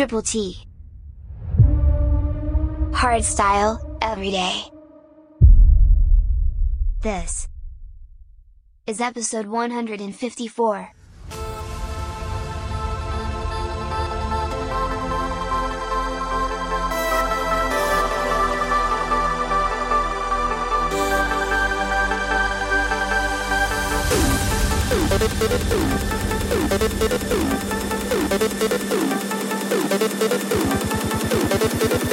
Triple T. Hard style, every day. This is episode 154. Thank you.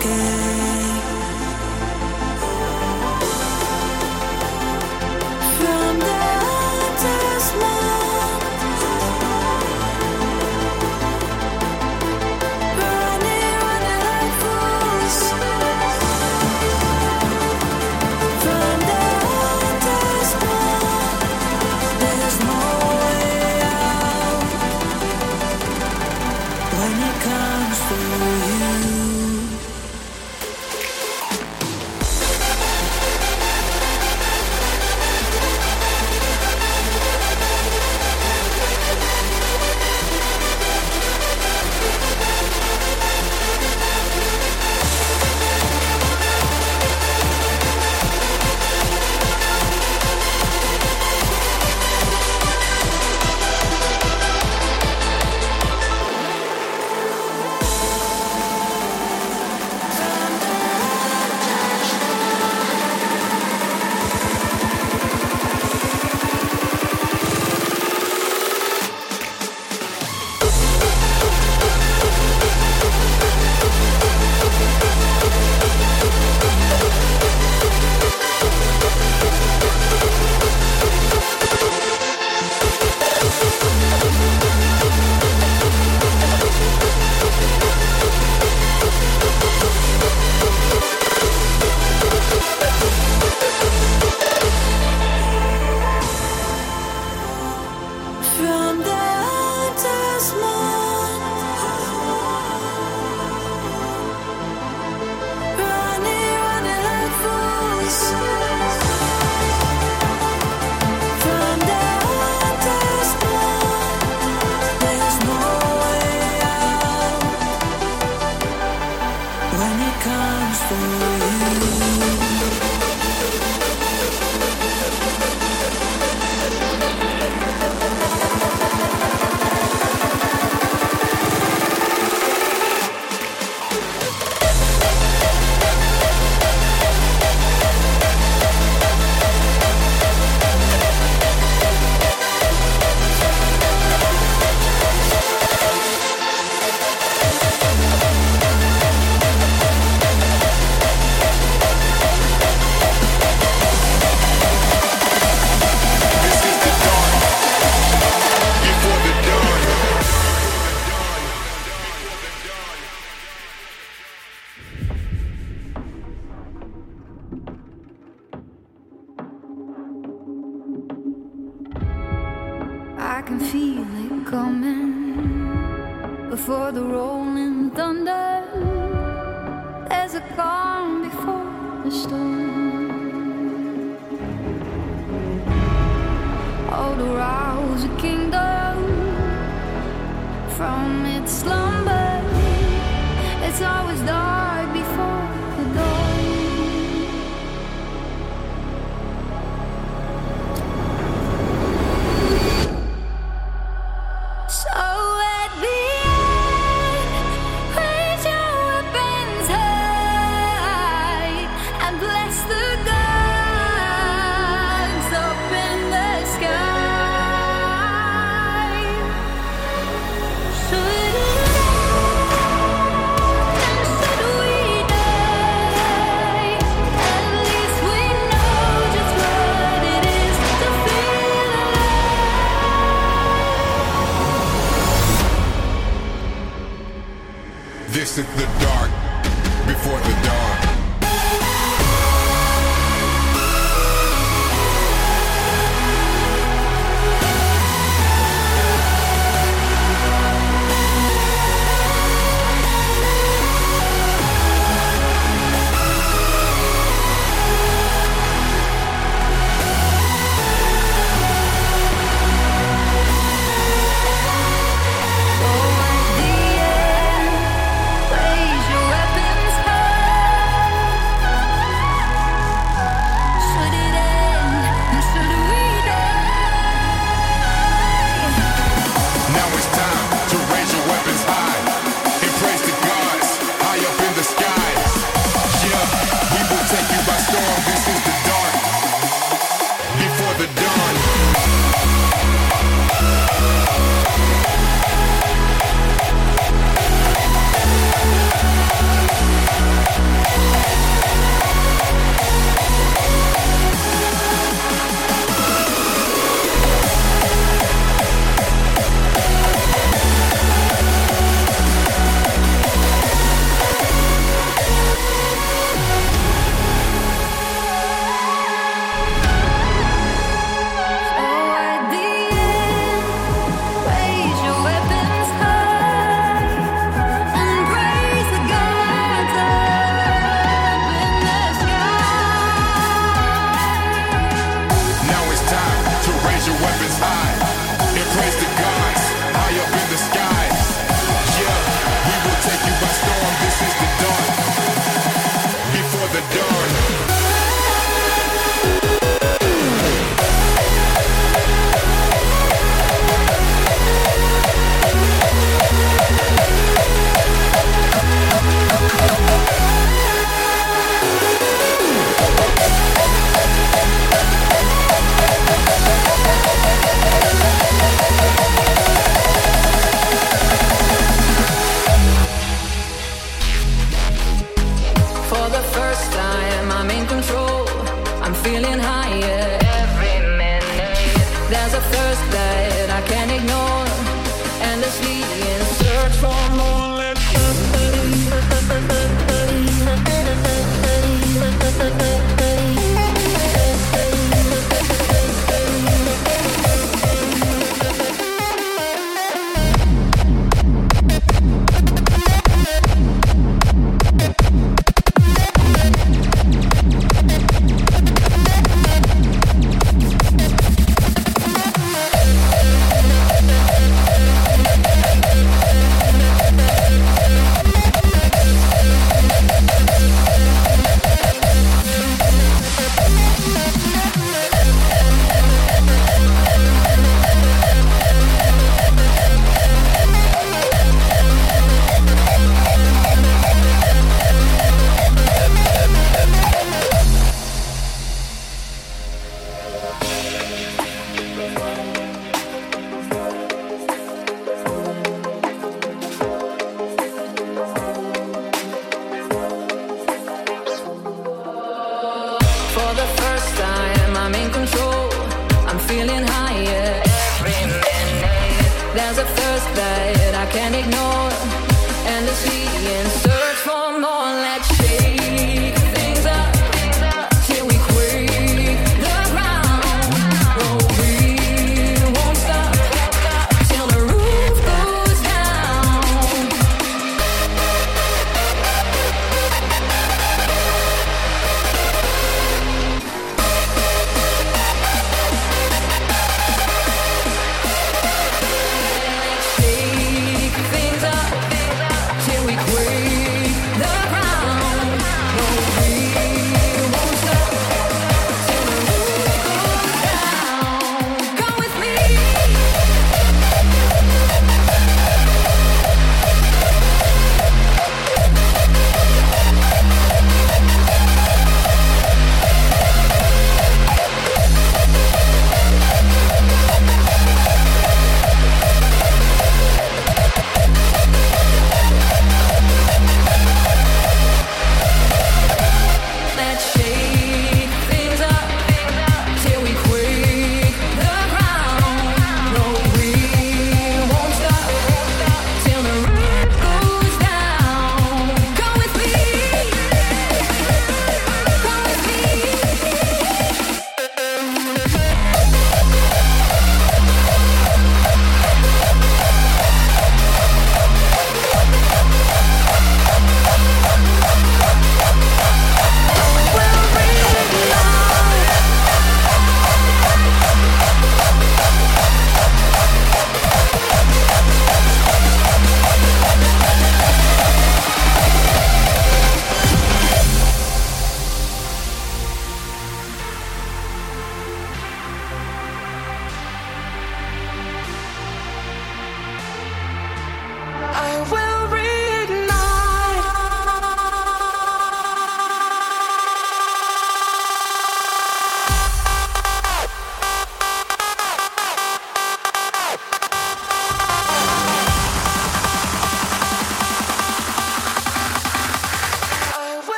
again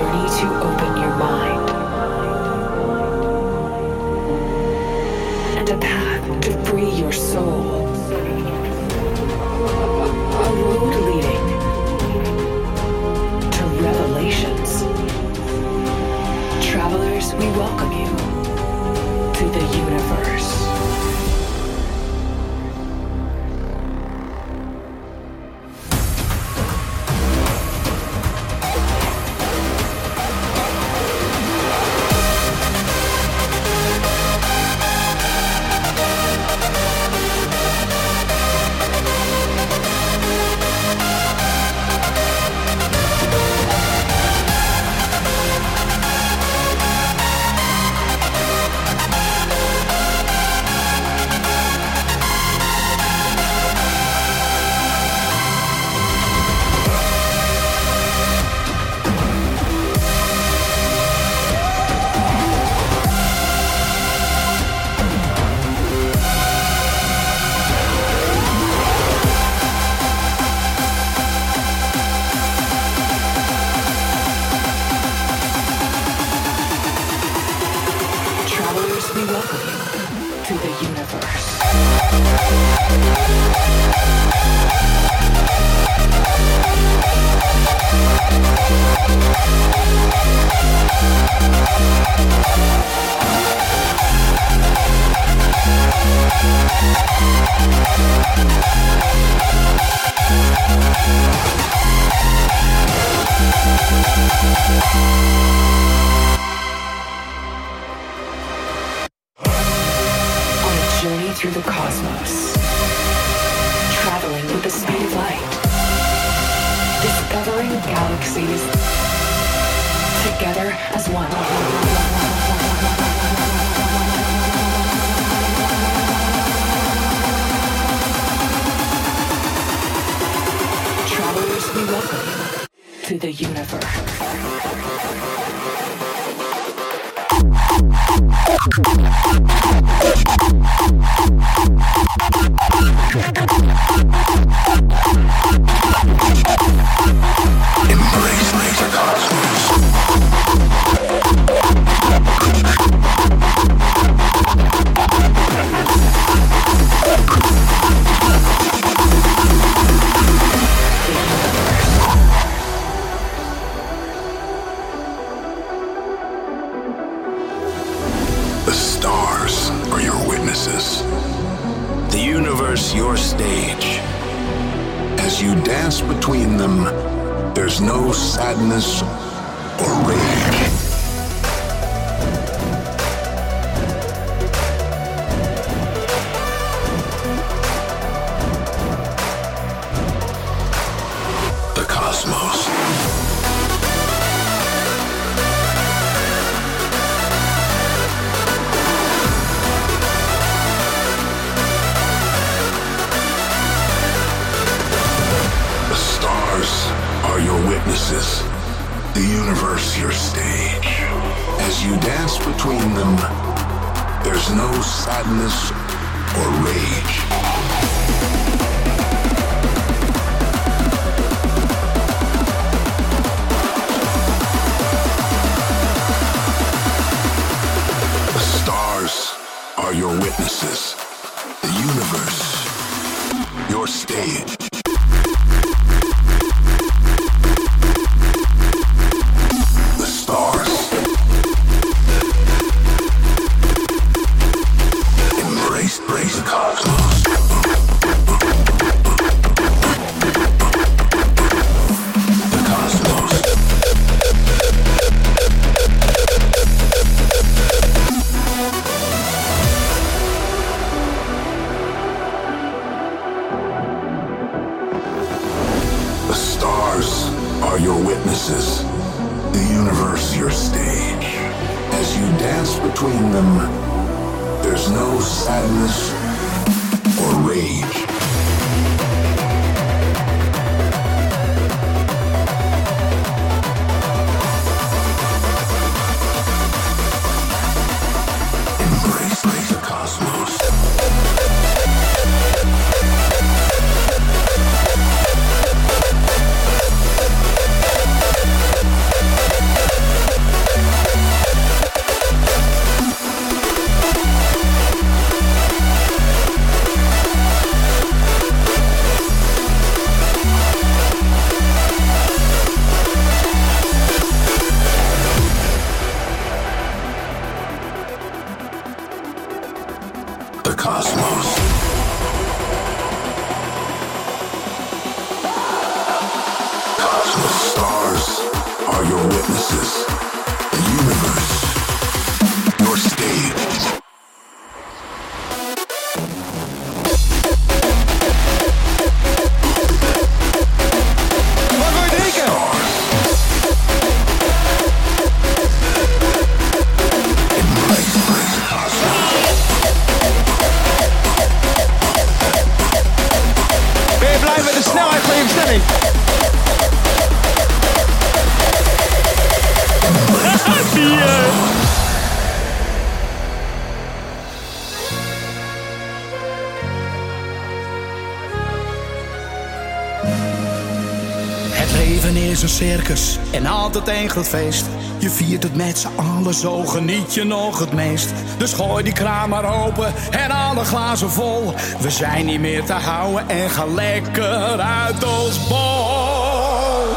journey to open your mind. Thank you. As you dance between them, there's no sadness or rage. The stars are your witnesses. The universe, your stage. Bier. Het leven is een circus en altijd één groot feest. Je viert het met z'n allen, zo geniet je nog het meest. Dus gooi die kraan maar open en alle glazen vol. We zijn niet meer te houden en gaan lekker uit ons bol.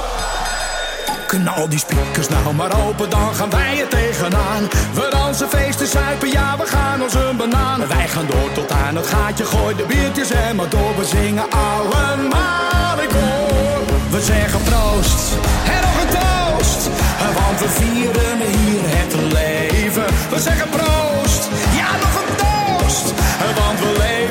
Knal die speakers nou maar open, dan gaan wij er tegenaan. We dansen, feesten, zuipen, ja, we gaan als een banaan. Wij gaan door tot aan het gaatje, gooi de biertjes en maar door. We zingen allemaal in koor. We zeggen proost we vieren hier het leven. We zeggen proost, ja, nog een toast, want we leven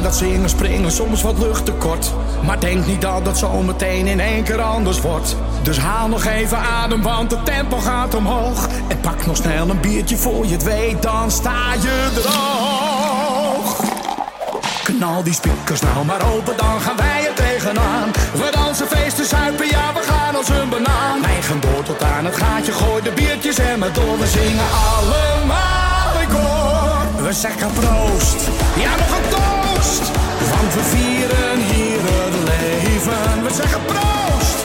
dat zingen springen soms wat lucht tekort. Maar denk niet dat dat zometeen in één keer anders wordt. Dus haal nog even adem, want het tempo gaat omhoog. En pak nog snel een biertje voor je het weet, dan sta je droog. Knal die speakers nou maar open, dan gaan wij er tegenaan. We dansen, feesten, zuipen, ja, we gaan als een banaan. Door tot aan het gaatje, gooi de biertjes en maar door. We zingen allemaal in koor. We zeggen proost, ja, nog een Want we vieren hier het leven. We zeggen proost,